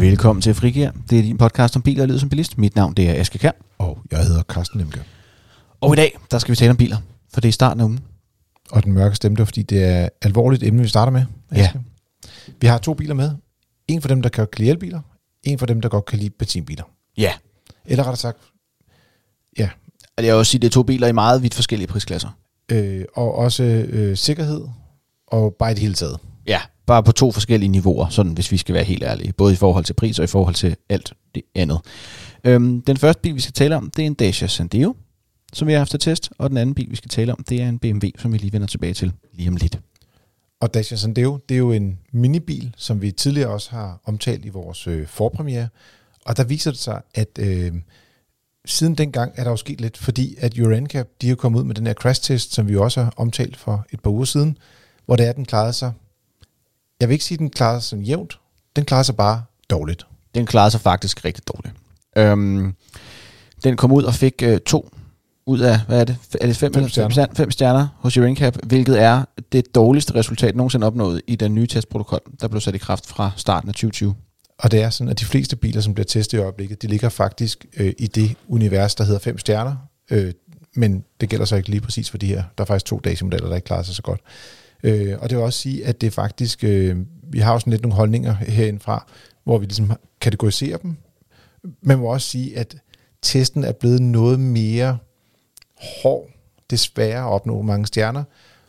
Velkommen til Frigir. Det er din podcast om biler og livet som bilist. Mit navn det er Aske Kær. Og jeg hedder Carsten Lemke. Og i dag, der skal vi tale om biler, for det er starten af ugen. Og den mørke stemme, det er, fordi det er et alvorligt emne, vi starter med. Aske. Vi har to biler med. En for dem, der kan lide elbiler. En for dem, der godt kan lide benzinbiler. Ja. Eller rettere sagt, ja. Og jeg vil også sige, det er to biler i meget vidt forskellige prisklasser. Øh, og også øh, sikkerhed og bare i det hele taget. Ja, bare på to forskellige niveauer, sådan hvis vi skal være helt ærlige. Både i forhold til pris og i forhold til alt det andet. Øhm, den første bil, vi skal tale om, det er en Dacia Sandero, som vi har haft til test. Og den anden bil, vi skal tale om, det er en BMW, som vi lige vender tilbage til lige om lidt. Og Dacia Sandero, det er jo en minibil, som vi tidligere også har omtalt i vores øh, forpremiere. Og der viser det sig, at øh, siden dengang er der jo sket lidt, fordi at Euro NCAP, de er kommet ud med den her crash test, som vi også har omtalt for et par uger siden, hvor det er, at den klarede sig, jeg vil ikke sige, at den klarede sig jævnt, den klarede sig bare dårligt. Den klarede sig faktisk rigtig dårligt. Øhm, den kom ud og fik øh, to ud af, hvad er det, er det fem, Fem stjerner. Fem, fem stjerner hos Euro NCAP, hvilket er det dårligste resultat nogensinde opnået i den nye testprotokol, der blev sat i kraft fra starten af 2020. Og det er sådan, at de fleste biler, som bliver testet i øjeblikket, de ligger faktisk øh, i det univers, der hedder fem stjerner. Øh, men det gælder så ikke lige præcis for de her. Der er faktisk to Dacia-modeller, der ikke klarer sig så godt. Øh, og det vil også sige, at det faktisk, øh, vi har jo sådan lidt nogle holdninger herindfra, hvor vi ligesom kategoriserer dem. Man må også sige, at testen er blevet noget mere hård, desværre at opnå mange stjerner.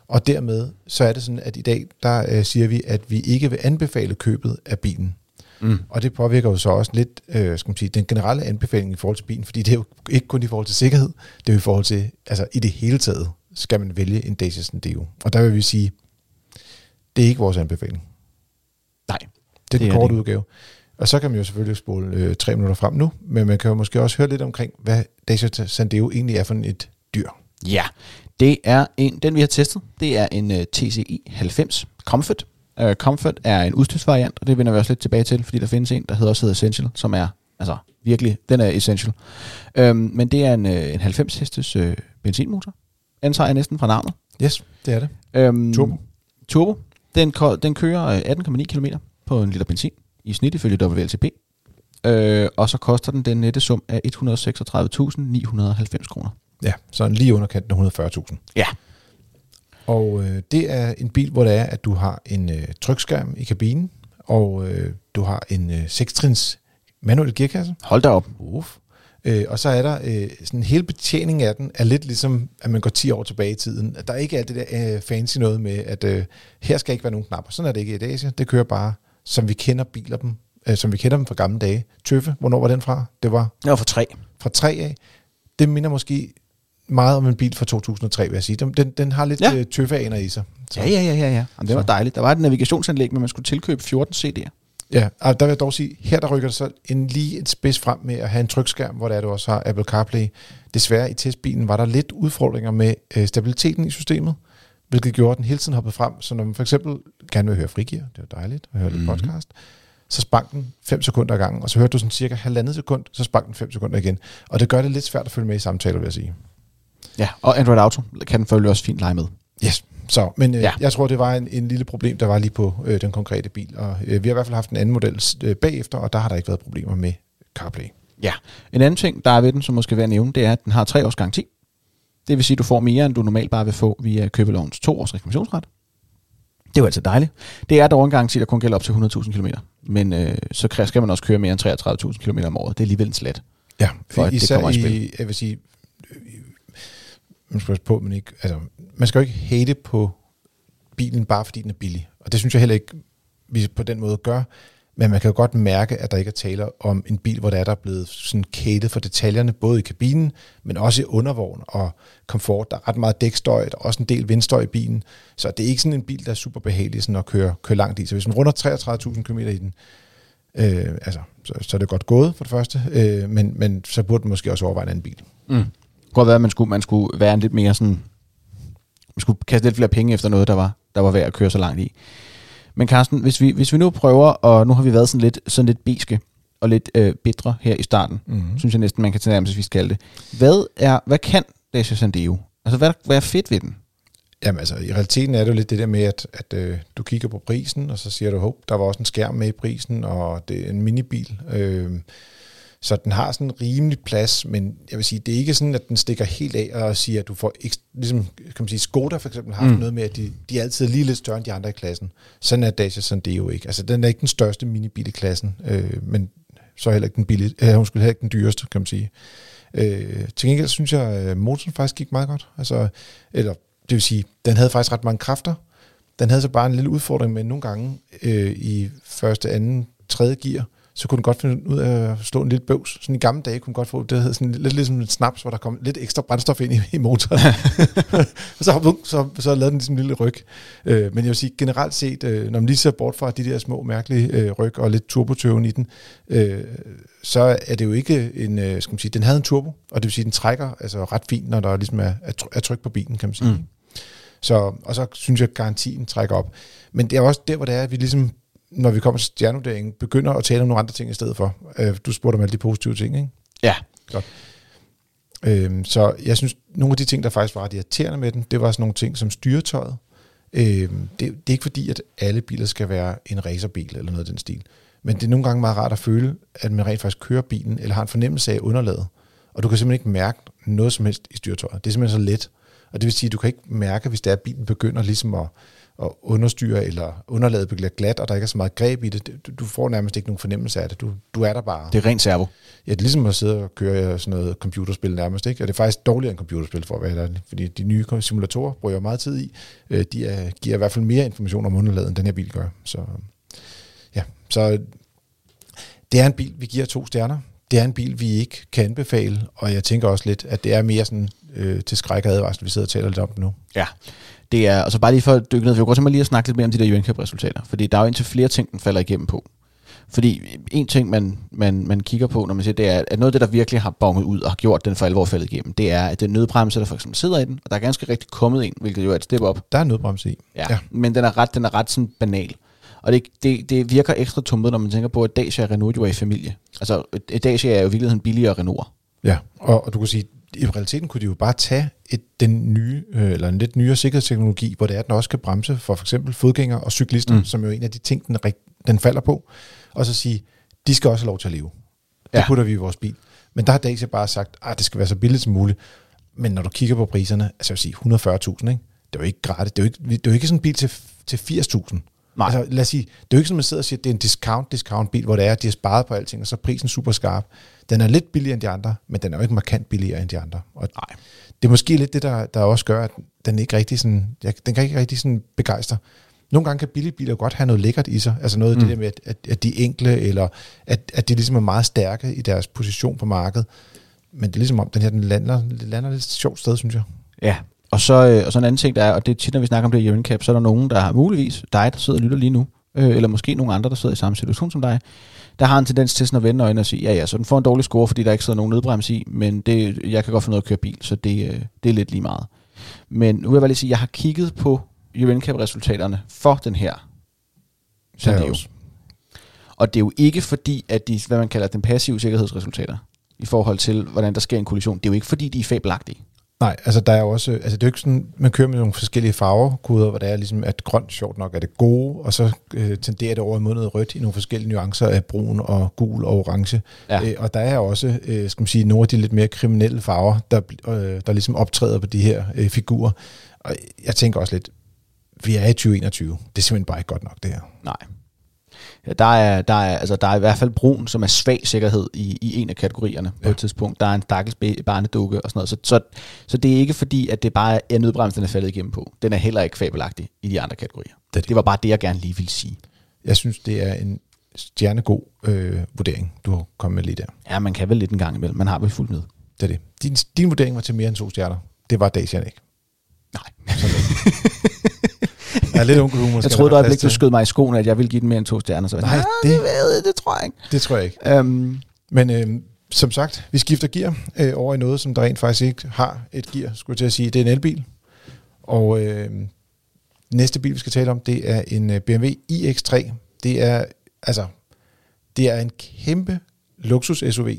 Og dermed så er det sådan, at i dag, der øh, siger vi, at vi ikke vil anbefale købet af bilen. Mm. Og det påvirker jo så også lidt, øh, skal man sige, den generelle anbefaling i forhold til bilen, fordi det er jo ikke kun i forhold til sikkerhed, det er jo i forhold til, altså i det hele taget, skal man vælge en Dacia Sandero. Og der vil vi sige, det er ikke vores anbefaling. Nej. Det er Det den er korte det udgave. Og så kan man jo selvfølgelig spole øh, tre minutter frem nu, men man kan jo måske også høre lidt omkring, hvad Dacia Sandero egentlig er for et dyr. Ja, det er en, den vi har testet, det er en uh, TCI 90 Comfort. Uh, Comfort er en udstyrsvariant, og det vender vi også lidt tilbage til, fordi der findes en, der hedder også hedder Essential, som er, altså virkelig, den er Essential. Um, men det er en, uh, en 90 hestes uh, benzinmotor, antager jeg næsten fra navnet. Yes, det er det. Um, Turbo. Turbo. Den, den kører øh, 18,9 km på en liter benzin, i snit ifølge WLTP. Øh, og så koster den den nette sum af 136.990 kroner. Ja, så lige under kanten af 140.000. Ja. Og øh, det er en bil, hvor det er, at du har en øh, trykskærm i kabinen, og øh, du har en øh, 6-trins manuel gearkasse. Hold da op. Uf. Øh, og så er der øh, sådan hele betjeningen af den, er lidt ligesom, at man går 10 år tilbage i tiden. Der er ikke alt det der øh, fancy noget med, at øh, her skal ikke være nogen knapper. Sådan er det ikke i Dacia. Det kører bare, som vi kender biler dem, øh, som vi kender dem fra gamle dage. Tøffe, hvornår var den fra? Det var Det var for tre. fra 3 af. Det minder måske meget om en bil fra 2003, vil jeg sige. Den, den, den har lidt Ja. ja. tøffe-aner i sig. Så. Ja, ja, ja, ja. ja. Jamen, det var Så. dejligt. Der var et navigationsanlæg, men man skulle tilkøbe 14 CD'er. Ja, og der vil jeg dog sige, her der rykker det så en lige et spids frem med at have en trykskærm, hvor der er, du også har Apple CarPlay. Desværre i testbilen var der lidt udfordringer med øh, stabiliteten i systemet, hvilket gjorde, at den hele tiden hoppede frem. Så når man for eksempel gerne vil høre frigir, det er dejligt at høre lidt Mhm. podcast, så sprang den 5 sekunder ad gangen, og så hørte du sådan cirka halvandet sekund, så sprang den 5 sekunder igen. Og det gør det lidt svært at følge med i samtaler, vil jeg sige. Ja, og Android Auto kan den selvfølgelig også fint lege med. Yes. Så, men øh, Ja. jeg tror, det var en, en lille problem, der var lige på øh, den konkrete bil. Og øh, vi har i hvert fald haft en anden model øh, bagefter, og der har der ikke været problemer med CarPlay. Ja. En anden ting, der er ved den, som måske værd at nævne, det er, at den har tre års garanti. Det vil sige, at du får mere, end du normalt bare vil få via købelovens to års reklamationsret. Det er jo altid dejligt. Det er dog en garanti, der kun gælder op til 100.000 km. Men øh, så skal man også køre mere end 33.000 km om året. Det er alligevel en slat. Ja, For at det især kommer i i, jeg vil sige, man skal passe på, men ikke, altså, man skal jo ikke hate på bilen, bare fordi den er billig. Og det synes jeg heller ikke, vi på den måde gør. Men man kan jo godt mærke, at der ikke er tale om en bil, hvor der er, der er blevet sådan kædet for detaljerne, både i kabinen, men også i undervogn og komfort. Der er ret meget dækstøj, der er også en del vindstøj i bilen. Så det er ikke sådan en bil, der er super behagelig sådan at køre, køre langt i. Så hvis man runder 33.000 km i den, øh, altså, så, så er det godt gået for det første, øh, men, men så burde man måske også overveje en anden bil. Mm. Det kunne godt være, at man skulle, man skulle være en lidt mere sådan... Man skulle kaste lidt flere penge efter noget, der var, der var værd at køre så langt i. Men Carsten, hvis vi, hvis vi nu prøver, og nu har vi været sådan lidt, sådan lidt biske og lidt øh, bitre her i starten, Mm-hmm. synes jeg næsten, man kan vi skal det. Hvad, er, hvad kan Dacia Sandero? Altså, hvad, hvad er fedt ved den? Jamen altså, i realiteten er det jo lidt det der med, at, at øh, du kigger på prisen, og så siger du, hov, der var også en skærm med i prisen, og det er en minibil. Øh, så den har sådan en rimelig plads, men jeg vil sige, det er ikke sådan, at den stikker helt af og siger, at du får, ligesom kan man sige, Skoda for eksempel har haft mm. noget med, at de, de er altid lige lidt større end de andre i klassen. Sådan er Dacia Sandero ikke. Altså, den er ikke den største minibil i klassen, øh, men så heller ikke den billige, øh, hun skulle heller ikke den dyreste, kan man sige. Øh, til gengæld synes jeg, at motoren faktisk gik meget godt. Altså, eller det vil sige, den havde faktisk ret mange kræfter. Den havde så bare en lille udfordring med nogle gange øh, i første, anden, tredje gear, så kunne den godt finde ud af at slå en lille bøvs. Sådan i gamle dage kunne den godt få, det hed sådan lidt ligesom en snaps, hvor der kom lidt ekstra brændstof ind i, i motoren. og så, så, så lavede den ligesom en lille ryg. Øh, men jeg vil sige, generelt set, øh, når man lige ser bort fra de der små mærkelige øh, ryg og lidt turbotøven i den, øh, så er det jo ikke en, øh, skal man sige, den havde en turbo, og det vil sige, den trækker altså ret fint, når der ligesom er, er tryk på bilen, kan man sige. Mm. Så, og så synes jeg, at garantien trækker op. Men det er også der, hvor det er, at vi ligesom når vi kommer til stjernevurderingen, begynder at tale om nogle andre ting i stedet for. Øh, du spurgte om alle de positive ting, ikke? Ja. Godt. Øhm, så jeg synes, nogle af de ting, der faktisk var ret irriterende med den, det var sådan nogle ting som styretøjet. Øhm, det, det er ikke fordi, at alle biler skal være en racerbil eller noget af den stil. Men det er nogle gange meget rart at føle, at man rent faktisk kører bilen, eller har en fornemmelse af underlaget. Og du kan simpelthen ikke mærke noget som helst i styretøjet. Det er simpelthen så let. Og det vil sige, at du kan ikke mærke, hvis det er, bilen begynder ligesom at at understyre eller underlaget bliver glat, og der ikke er så meget greb i det. Du får nærmest ikke nogen fornemmelse af det. Du, du er der bare. Det er rent servo. Ja, det er ligesom at sidde og køre sådan noget computerspil nærmest. Ikke? Og det er faktisk dårligere end computerspil, for at være der. Fordi de nye simulatorer bruger jeg meget tid i. Øh, de er, giver i hvert fald mere information om underlaget, end den her bil gør. Så, ja. så det er en bil, vi giver to stjerner. Det er en bil, vi ikke kan anbefale, og jeg tænker også lidt, at det er mere sådan øh, til skræk og advarsel, vi sidder og taler lidt om nu. Ja, det er, og så bare lige for at dykke ned, for jeg kunne godt lige at snakke lidt mere om de der UNCAP resultater, fordi der er jo indtil flere ting, den falder igennem på. Fordi en ting, man, man, man kigger på, når man siger, det er, at noget af det, der virkelig har bonget ud og har gjort den for alvor faldet igennem, det er, at den nødbremse, der for eksempel sidder i den, og der er ganske rigtig kommet en, hvilket jo er et step op. Der er nødbremse i. Ja, ja. men den er ret, den er ret sådan banal. Og det, det, det virker ekstra tummet, når man tænker på, at Dacia og Renault jo er i familie. Altså, Dacia er jo i virkeligheden billigere Renault. Ja, og, og du kan sige, i realiteten kunne de jo bare tage et, den nye, øh, eller en lidt nyere sikkerhedsteknologi, hvor det er, at den også kan bremse for for eksempel fodgængere og cyklister, mm. som jo er en af de ting, den, den falder på, og så sige, de skal også have lov til at leve. Det ja. putter vi i vores bil. Men der har Dacia bare sagt, at det skal være så billigt som muligt. Men når du kigger på priserne, altså jeg vil sige 140.000, ikke? det er jo ikke gratis. Det er jo ikke, det er jo ikke sådan en bil til, til 80.000. Nej. Altså, lad os sige, det er jo ikke som man sidder og siger, at det er en discount-discount bil, hvor det er, at de har sparet på alting, og så er prisen super skarp. Den er lidt billigere end de andre, men den er jo ikke markant billigere end de andre. Og Nej. Det er måske lidt det, der, der også gør, at den ikke rigtig sådan, ja, den kan ikke rigtig sådan begejstre. Nogle gange kan billige biler godt have noget lækkert i sig, altså noget af mm. det der med, at, at de er enkle, eller at, at de ligesom er meget stærke i deres position på markedet. Men det er ligesom om, den her den lander, lander lidt sjovt sted, synes jeg. Ja, og så, øh, og så en anden ting, der er, og det er tit, når vi snakker om det i Cap, så er der nogen, der har muligvis dig, der sidder og lytter lige nu, øh, eller måske nogle andre, der sidder i samme situation som dig, der har en tendens til sådan at vende øjnene og sige, ja ja, så den får en dårlig score, fordi der ikke sidder nogen nødbremse i, men det, jeg kan godt finde noget at køre bil, så det, øh, det er lidt lige meget. Men nu vil jeg bare lige sige, jeg har kigget på UNCAP-resultaterne for den her Sandero. Og det er jo ikke fordi, at de, hvad man kalder den passive sikkerhedsresultater, i forhold til, hvordan der sker en kollision, det er jo ikke fordi, de er fabelagtige. Nej, altså der er også, altså det er jo ikke sådan, man kører med nogle forskellige farvekoder, hvor der er ligesom, at grønt sjovt nok er det gode, og så øh, tenderer det over imod noget rødt i nogle forskellige nuancer af brun og gul og orange. Ja. Øh, og der er også, øh, skal man sige, nogle af de lidt mere kriminelle farver, der, øh, der ligesom optræder på de her øh, figurer. Og jeg tænker også lidt, vi er i 2021. Det er simpelthen bare ikke godt nok, det her. Nej. Ja, der, er, der, er, altså, der er i hvert fald brun, som er svag sikkerhed i, i en af kategorierne ja. på et tidspunkt. Der er en stakkels barnedukke og sådan noget. Så, så, så det er ikke fordi, at det bare er nødbremsen, den er faldet igennem på. Den er heller ikke fabelagtig i de andre kategorier. Det, det var bare det, jeg gerne lige ville sige. Jeg synes, det er en stjernegod øh, vurdering, du har kommet med lige der. Ja, man kan vel lidt en gang imellem. Man har vel fuldt med. Det er det. Din, din vurdering var til mere end to stjerner. Det var Dacian ikke. Nej. Jeg er lidt ung humor. Jeg troede, du ikke, du skød mig i skoene, at jeg ville give den mere end to stjerner. Så Nej, det, det, det tror jeg ikke. Det tror jeg ikke. Um, Men øh, som sagt, vi skifter gear øh, over i noget, som der rent faktisk ikke har et gear, skulle jeg til at sige. Det er en elbil. Og øh, næste bil, vi skal tale om, det er en øh, BMW iX3. Det er, altså, det er en kæmpe luksus SUV,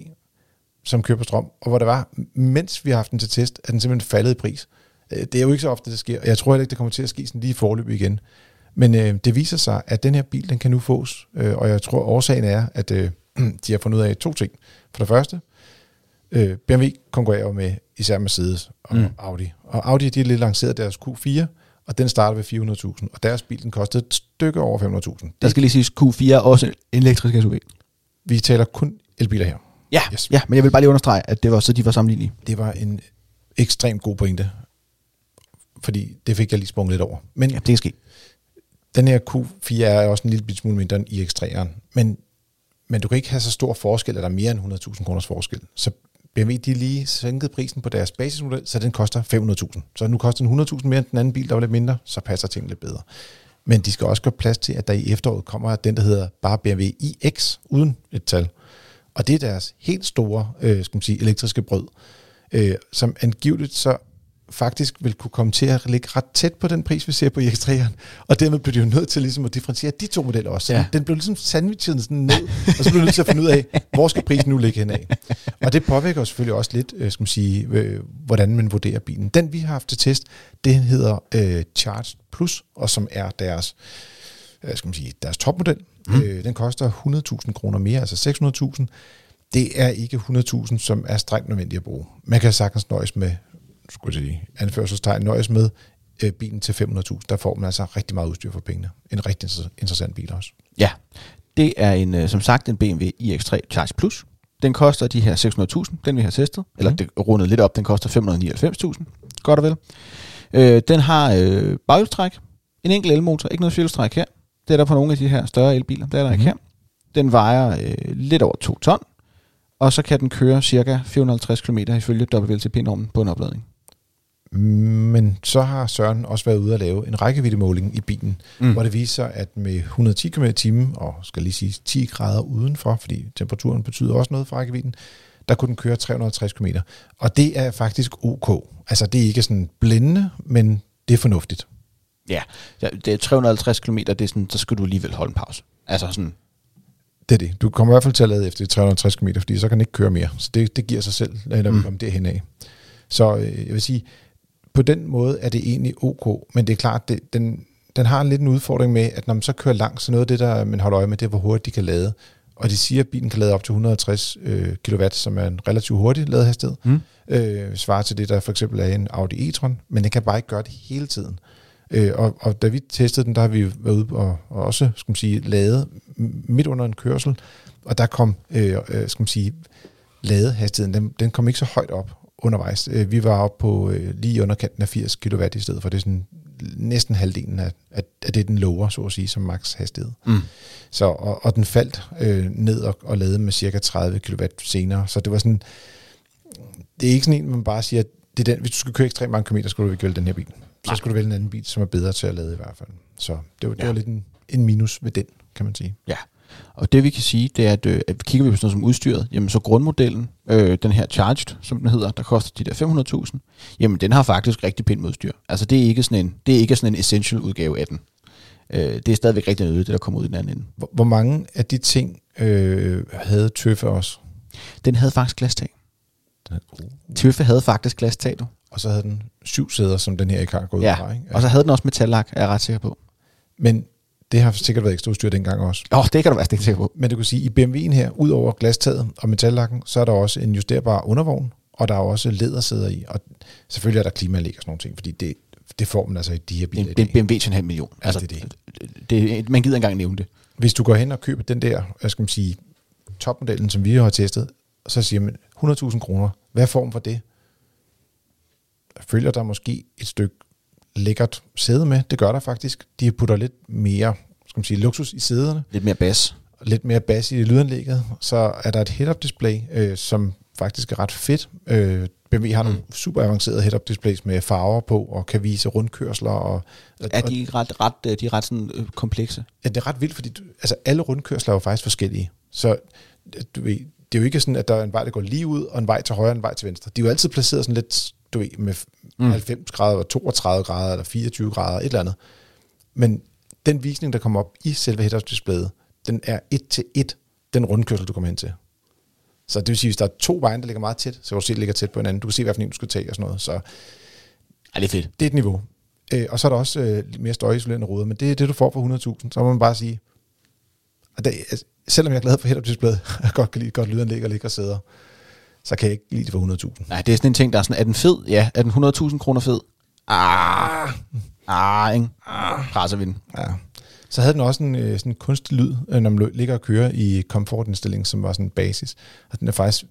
som kører på strøm. Og hvor det var, mens vi har haft den til test, at den simpelthen faldet i pris. Øh, Det er jo ikke så ofte, det sker, og jeg tror heller ikke, det kommer til at ske sådan lige i forløb igen. Men øh, det viser sig, at den her bil, den kan nu fås, øh, og jeg tror, årsagen er, at øh, de har fundet ud af to ting. For det første, øh, BMW konkurrerer jo med især Mercedes og mm. Audi. Og Audi, de har lige lanceret deres Q4, og den starter ved 400.000, og deres bil, den kostede et stykke over 500.000. Der skal lige siges, Q4 er også en elektrisk SUV. Vi taler kun elbiler her. Ja, Yes. ja, men jeg vil bare lige understrege, at det var så de var sammenlignelige. Det var en ekstremt god pointe, fordi det fik jeg lige sprunget lidt over. Men Ja, det kan ske. den her Q4 er også en lille smule mindre end iX3'eren, men, men du kan ikke have så stor forskel, at der er mere end 100.000 kroners forskel. Så BMW de lige sænket prisen på deres basismodel, så den koster 500.000. Så nu koster den 100.000 mere end den anden bil, der var lidt mindre, så passer tingene lidt bedre. Men de skal også gøre plads til, at der i efteråret kommer den, der hedder bare BMW iX, uden et tal. Og det er deres helt store, øh, skal man sige, elektriske brød, øh, som angiveligt så faktisk vil kunne komme til at ligge ret tæt på den pris, vi ser på iX3'eren. Og dermed blev de jo nødt til ligesom at differentiere de to modeller også. Så Ja. Den blev ligesom sandwichet sådan ned, og så blev de nødt til at finde ud af, hvor skal prisen nu ligge henad. Og det påvirker selvfølgelig også lidt, øh, skal man sige, øh, hvordan man vurderer bilen. Den vi har haft til test, det hedder øh, Charge Plus, og som er deres, øh, skal man sige, deres topmodel. Mm. Øh, den koster 100.000 kroner mere, altså 600.000. Det er ikke 100.000, som er strengt nødvendigt at bruge. Man kan sagtens nøjes med, skulle jeg sige, anførselstegn, nøjes med øh, bilen til 500.000. Der får man altså rigtig meget udstyr for pengene. En rigtig inter- interessant bil også. Ja, det er en, øh, som sagt en BMW iX3 Charge Plus. Den koster de her 600.000, den vi har testet. Eller Mhm. det rundet lidt op, den koster 599.000. Godt og vel. Øh, den har øh, baghjulstræk, en enkelt elmotor, ikke noget fjeldstræk her. Det er der på nogle af de her større elbiler, det er der ikke her. Den vejer øh, lidt over 2 ton, og så kan den køre cirka 450 km ifølge WLTP-normen på en opladning. Men så har Søren også været ude at lave en rækkeviddemåling i bilen, Mm. hvor det viser, at med 110 km i timen, og skal lige sige 10 grader udenfor, fordi temperaturen betyder også noget for rækkevidden, der kunne den køre 360 km. Og det er faktisk ok. Altså det er ikke sådan blændende, men det er fornuftigt. Ja, det er 350 km, det er sådan, så skal du alligevel holde en pause. Altså sådan, Det er det. Du kommer i hvert fald til at lade efter de 360 km, fordi så kan den ikke køre mere. Så det, det giver sig selv, når vi Mm. kommer derhen af. Så øh, jeg vil sige, på den måde er det egentlig ok, men det er klart, det, den, den har en lidt en udfordring med, at når man så kører langt, så noget af det, der man holder øje med, det er, hvor hurtigt de kan lade. Og de siger, at bilen kan lade op til 160 øh, kW, som er en relativt hurtig ladehastighed. Mm. Øh, svarer til det, der for eksempel er en Audi e-tron, men den kan bare ikke gøre det hele tiden. Øh, og, og da vi testede den, der har vi været ude og, og også, skal man sige, ladet midt under en kørsel, og der kom, øh, øh, skal man sige, ladehastigheden, den, den kom ikke så højt op undervejs. Øh, vi var oppe på øh, lige underkanten af 80 kW i stedet for. Det er sådan næsten halvdelen af, af, af det, den lover, så at sige, som max hastighed. mm. Så, og, og den faldt øh, ned og, og lavede med cirka 30 kW senere. Så det var sådan, det er ikke sådan en, man bare siger, at det er den, hvis du skal køre ekstremt mange kilometer, skal du ikke vælge den her bil. Så Nej. skal du vælge en anden bil, som er bedre til at lade i hvert fald. Så det var, det Ja. var lidt en, en minus ved den, kan man sige. Ja, og det vi kan sige, det er, at, øh, at kigger vi på sådan noget som udstyret, jamen så grundmodellen, øh, den her Charged, som den hedder, der koster de der 500.000, jamen den har faktisk rigtig pænt udstyr. Altså det er ikke sådan en, det er ikke sådan en essential udgave af den. Øh, det er stadigvæk rigtig nødigt, det der kommer ud i den anden ende. Hvor, hvor mange af de ting øh, havde Tøffe også? Den havde faktisk glastag. Tøffe havde faktisk glastag, du. Og så havde den syv sæder, som den her ikke har gået Ja, fra. Ikke? og så havde den også metallak, er jeg ret sikker på. Men det har sikkert været ekstra udstyr dengang også. Åh, oh, det kan du være ikke sikker på. Men du kan sige, at i BMW'en her, ud over glastaget og metallakken, så er der også en justerbar undervogn, og der er også lædersæder i. Og selvfølgelig er der klimaanlæg og sådan nogle ting, fordi det, det får man altså i de her biler Det, det er en BMW til en halv million. Ja, Altså, det er det. Det, man gider engang nævne det. Hvis du går hen og køber den der, hvad skal man sige, topmodellen, som vi har testet, så siger man 100.000 kroner. Hvad form for det? Følger der måske et stykke lækkert sæde med? Det gør der faktisk. De putter lidt mere skal man sige, luksus i sæderne, Lidt mere bas. lidt mere bas i lydanlægget. Så er der et head-up display, øh, som faktisk er ret fedt. Øh, BMW har nogle super avancerede head-up displays med farver på, og kan vise rundkørsler. Og, Er de er ret, ret, øh, de er ret sådan, øh, komplekse? Ja, det er ret vildt, fordi du, altså, alle rundkørsler er jo faktisk forskellige. Så du ved, det er jo ikke sådan, at der er en vej, der går lige ud, og en vej til højre og en vej til venstre. De er jo altid placeret sådan lidt, du ved, med Mm. mm. 90 grader, eller 32 grader, eller 24 grader, et eller andet. Men den visning, der kommer op i selve head den er et til et den rundkørsel, du kommer hen til. Så det vil sige, hvis der er to veje, der ligger meget tæt, så kan du se, at det ligger tæt på hinanden. Du kan se, for en du skal tage og sådan noget. Så Ja, det er fedt. Det er et niveau. Øh, og så er der også øh, lidt mere støjisolerende ruder, men det er det, du får for 100.000. Så må man bare sige, og det, altså, selvom jeg er glad for head-up-displayet, jeg godt kan lide godt lydanlæg og ligge og sæder, så kan jeg ikke lide det for 100.000. Nej, det er sådan en ting, der er sådan, er den fed? Ja. Er den 100.000 kroner fed? Ah. Ah, ikke? Ah. Presser vi den. Ja. Så havde den også en øh, sådan kunstig lyd, øh, når man ligger og kører i komfortindstillingen, som var sådan en basis. Og den er faktisk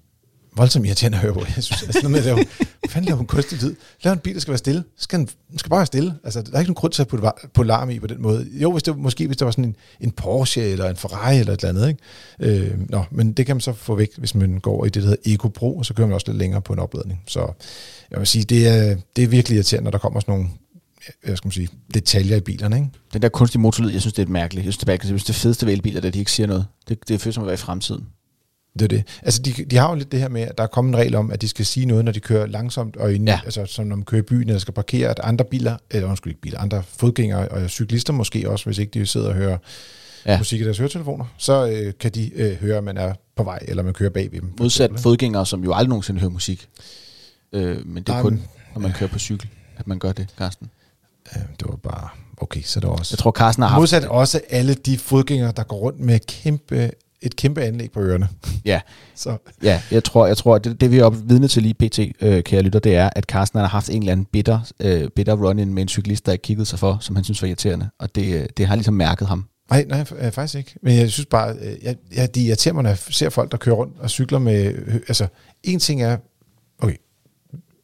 voldsomt irriterende at høre på. Jeg synes, altså, noget med at lave, hvad fanden laver en kunstig lyd? Lav en bil, der skal være stille. Så Skal den, den skal bare være stille. Altså, der er ikke nogen grund til at putte, på larm i på den måde. Jo, hvis det, måske hvis der var sådan en, en Porsche eller en Ferrari eller et eller andet. Ikke? Øh, nå, men det kan man så få væk, hvis man går over i det, der hedder Eco Pro, og så kører man også lidt længere på en opladning. Så jeg vil sige, det er, det er virkelig irriterende, når der kommer sådan nogle jeg skal man sige, detaljer i bilerne. Ikke? Den der kunstige motorlyd, jeg synes, det er mærkeligt. Jeg synes, det er, mærkeligt. Jeg synes, det fedeste ved elbiler, det er, at de ikke siger noget. Det, det føles som at være i fremtiden. Det er det. Altså, de, de har jo lidt det her med, at der er kommet en regel om, at de skal sige noget, når de kører langsomt, og inde, Ja. altså, som når man kører i byen, eller skal parkere, at andre biler, eller undskyld ikke biler, andre fodgængere og cyklister måske også, hvis ikke de sidder og hører Ja. musik i deres høretelefoner, så øh, kan de øh, høre, at man er på vej, eller man kører bag ved dem. Modsat eksempel, fodgængere, som jo aldrig nogensinde hører musik. Øh, men det er kun, når man kører på cykel, at man gør det, Carsten. Øh, det var bare, okay, så det også. Jeg tror, Carsten har haft... Modsat også alle de fodgængere, der går rundt med kæmpe, et kæmpe anlæg på ørerne. Ja, Så Ja, jeg tror, jeg tror det, det vi er vidne til lige pt, øh, kære lytter, det er, at Carsten har haft en eller anden bitter, øh, bitter run-in med en cyklist, der ikke kiggede sig for, som han synes var irriterende. Og det, øh, det har ligesom mærket ham. Nej, nej, øh, faktisk ikke. Men jeg synes bare, øh, jeg, jeg, de irriterer mig, når jeg ser folk, der kører rundt og cykler med... øh, Altså, en ting er... Okay,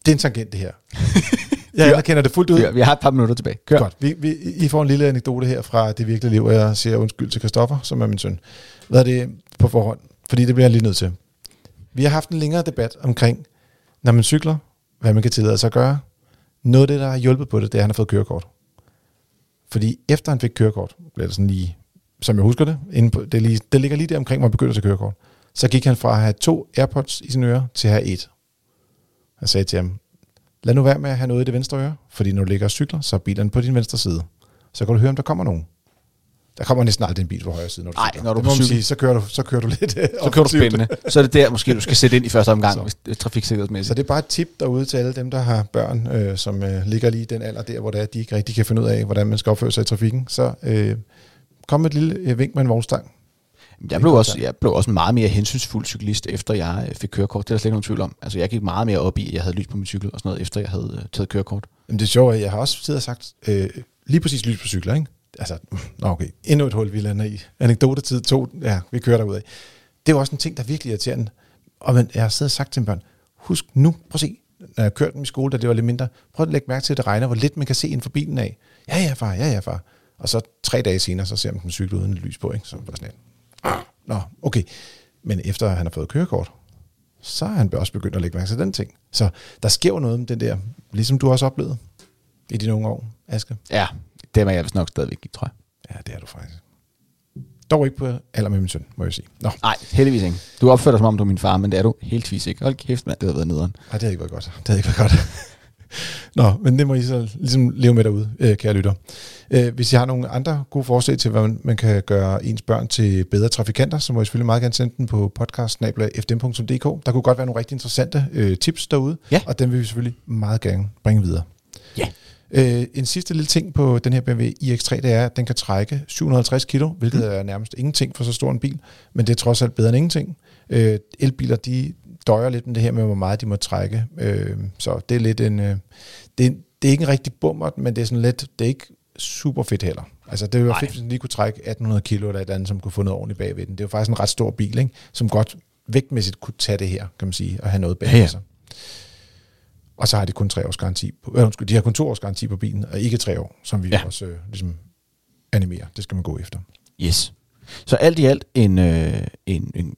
det er en tangent, det her. jeg anerkender det fuldt ud. Ja, vi har et par minutter tilbage. Kør. Godt. Vi, vi, I får en lille anekdote her fra det virkelige liv, og jeg siger undskyld til Christoffer, som er min søn. Hvad er det på forhånd? Fordi det bliver jeg lige nødt til. Vi har haft en længere debat omkring, når man cykler, hvad man kan tillade sig at gøre. Noget af det, der har hjulpet på det, det er, at han har fået kørekort. Fordi efter han fik kørekort, blev det sådan lige, som jeg husker det, inde på, det, lige, det ligger lige der omkring, hvor han begyndte at tage kørekort. Så gik han fra at have to Airpods i sine ører, til at have et. Jeg sagde til ham, lad nu være med at have noget i det venstre øre, fordi når du ligger og cykler, så er bilen på din venstre side. Så kan du høre, om der kommer nogen. Der kommer næsten aldrig en bil på højre side, når du Nej, når du Det må sige, så kører du, så kører du lidt øh, Så kører du spændende. Så er det der, måske du skal sætte ind i første omgang, Så. er trafiksikkerhedsmæssigt. Så det er bare et tip derude til alle dem, der har børn, øh, som øh, ligger lige i den alder der, hvor det er, de ikke rigtig kan finde ud af, hvordan man skal opføre sig i trafikken. Så øh, kom med et lille øh, vink med en vognstang. Jeg blev, også, jeg blev også en meget mere hensynsfuld cyklist, efter jeg øh, fik kørekort. Det er der slet ikke nogen tvivl om. Altså, jeg gik meget mere op i, at jeg havde lys på min cykel og sådan noget, efter jeg havde øh, taget kørekort. Jamen det er sjovt, at jeg har også siddet og sagt, øh, lige præcis lys på cykler, ikke? Altså, nå okay, endnu et hul, vi lander i. Anekdotetid to, ja, vi kører derud af. Det er også en ting, der er virkelig irriterende. Og men, jeg har siddet og sagt til mine børn, husk nu, prøv at se, når jeg kørte dem i skole, da det var lidt mindre, prøv at lægge mærke til, at det regner, hvor lidt man kan se inden for bilen af. Ja, ja, far, ja, ja, far. Og så tre dage senere, så ser man den cykle uden et lys på, ikke? Så var sådan lidt, "Ah, nå, okay. Men efter han har fået kørekort, så er han også begyndt at lægge mærke til den ting. Så der sker jo noget med den der, ligesom du også har oplevet i dine unge år, Aske. Ja, det var jeg vist nok stadigvæk i, tror jeg. Ja, det er du faktisk. Dog ikke på alder med min søn, må jeg sige. Nå, Nej, heldigvis ikke. Du opfører dig som om du er min far, men det er du helt tvis ikke. Hold kæft, mand, det har været nederen. nej, det havde ikke været godt. Det havde ikke været godt. Nå, men det må I så ligesom leve med derude, øh, kære lytter. Øh, hvis I har nogle andre gode forslag til, hvordan man kan gøre ens børn til bedre trafikanter, så må I selvfølgelig meget gerne sende den på podcast.fdm.dk. Der kunne godt være nogle rigtig interessante øh, tips derude, Ja. og dem vil vi selvfølgelig meget gerne bringe videre. Ja. Øh, en sidste lille ting på den her BMW iX3, det er, at den kan trække 750 kilo, hvilket er nærmest ingenting for så stor en bil, men det er trods alt bedre end ingenting. Øh, elbiler, de døjer lidt med det her med, hvor meget de må trække, øh, så det er lidt en... Øh, det, er, det er ikke en rigtig bummer, men det er sådan lidt... Det er ikke super fedt heller. Altså, det være Nej. fedt, hvis den lige kunne trække 1800 kilo eller et andet, som kunne få noget ordentligt bagved den. Det er jo faktisk en ret stor bil, ikke? som godt vægtmæssigt kunne tage det her, kan man sige, og have noget bag Ja, ja. sig. Og så har de kun tre års garanti på, øh, undskyld, de har kun to års garanti på bilen, og ikke tre år, som vi ja. også øh, ligesom animerer. Det skal man gå efter. Yes. Så alt i alt en, øh, en, en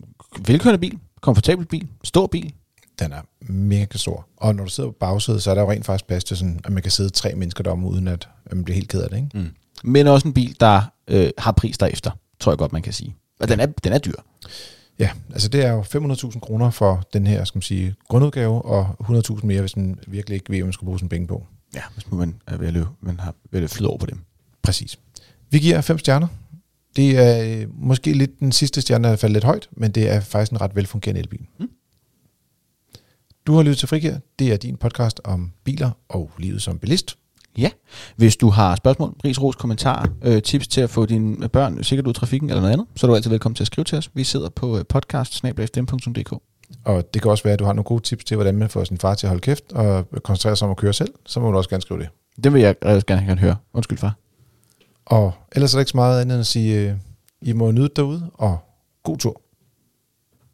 velkørende bil, komfortabel bil, stor bil. Den er mega stor. Og når du sidder på bagsædet, så er der jo rent faktisk plads til sådan, at man kan sidde tre mennesker derom, uden at, at man bliver helt ked af det. Ikke? Mm. Men også en bil, der øh, har pris derefter, tror jeg godt, man kan sige. Og den er, den er dyr. Ja, altså det er jo 500.000 kroner for den her, skal man sige, grundudgave, og 100.000 mere, hvis man virkelig ikke ved, hvad man skal bruge sin penge på. Ja, hvis man er ved at løbe, man har ved at flyde over på dem. Præcis. Vi giver fem stjerner. Det er øh, måske lidt den sidste stjerne, der er faldet lidt højt, men det er faktisk en ret velfungerende elbil. Mm. Du har lyttet til Frigir. Det er din podcast om biler og livet som bilist. Ja, hvis du har spørgsmål, ris, ros, kommentarer, øh, tips til at få dine børn sikkert ud i trafikken eller noget andet, så er du altid velkommen til at skrive til os. Vi sidder på øh, podcast Og det kan også være, at du har nogle gode tips til, hvordan man får sin far til at holde kæft og koncentrere sig om at køre selv. Så må du også gerne skrive det. Det vil jeg også gerne, gerne høre. Undskyld, far. Og ellers er der ikke så meget andet end at sige, øh, I må nyde derude, og god tur.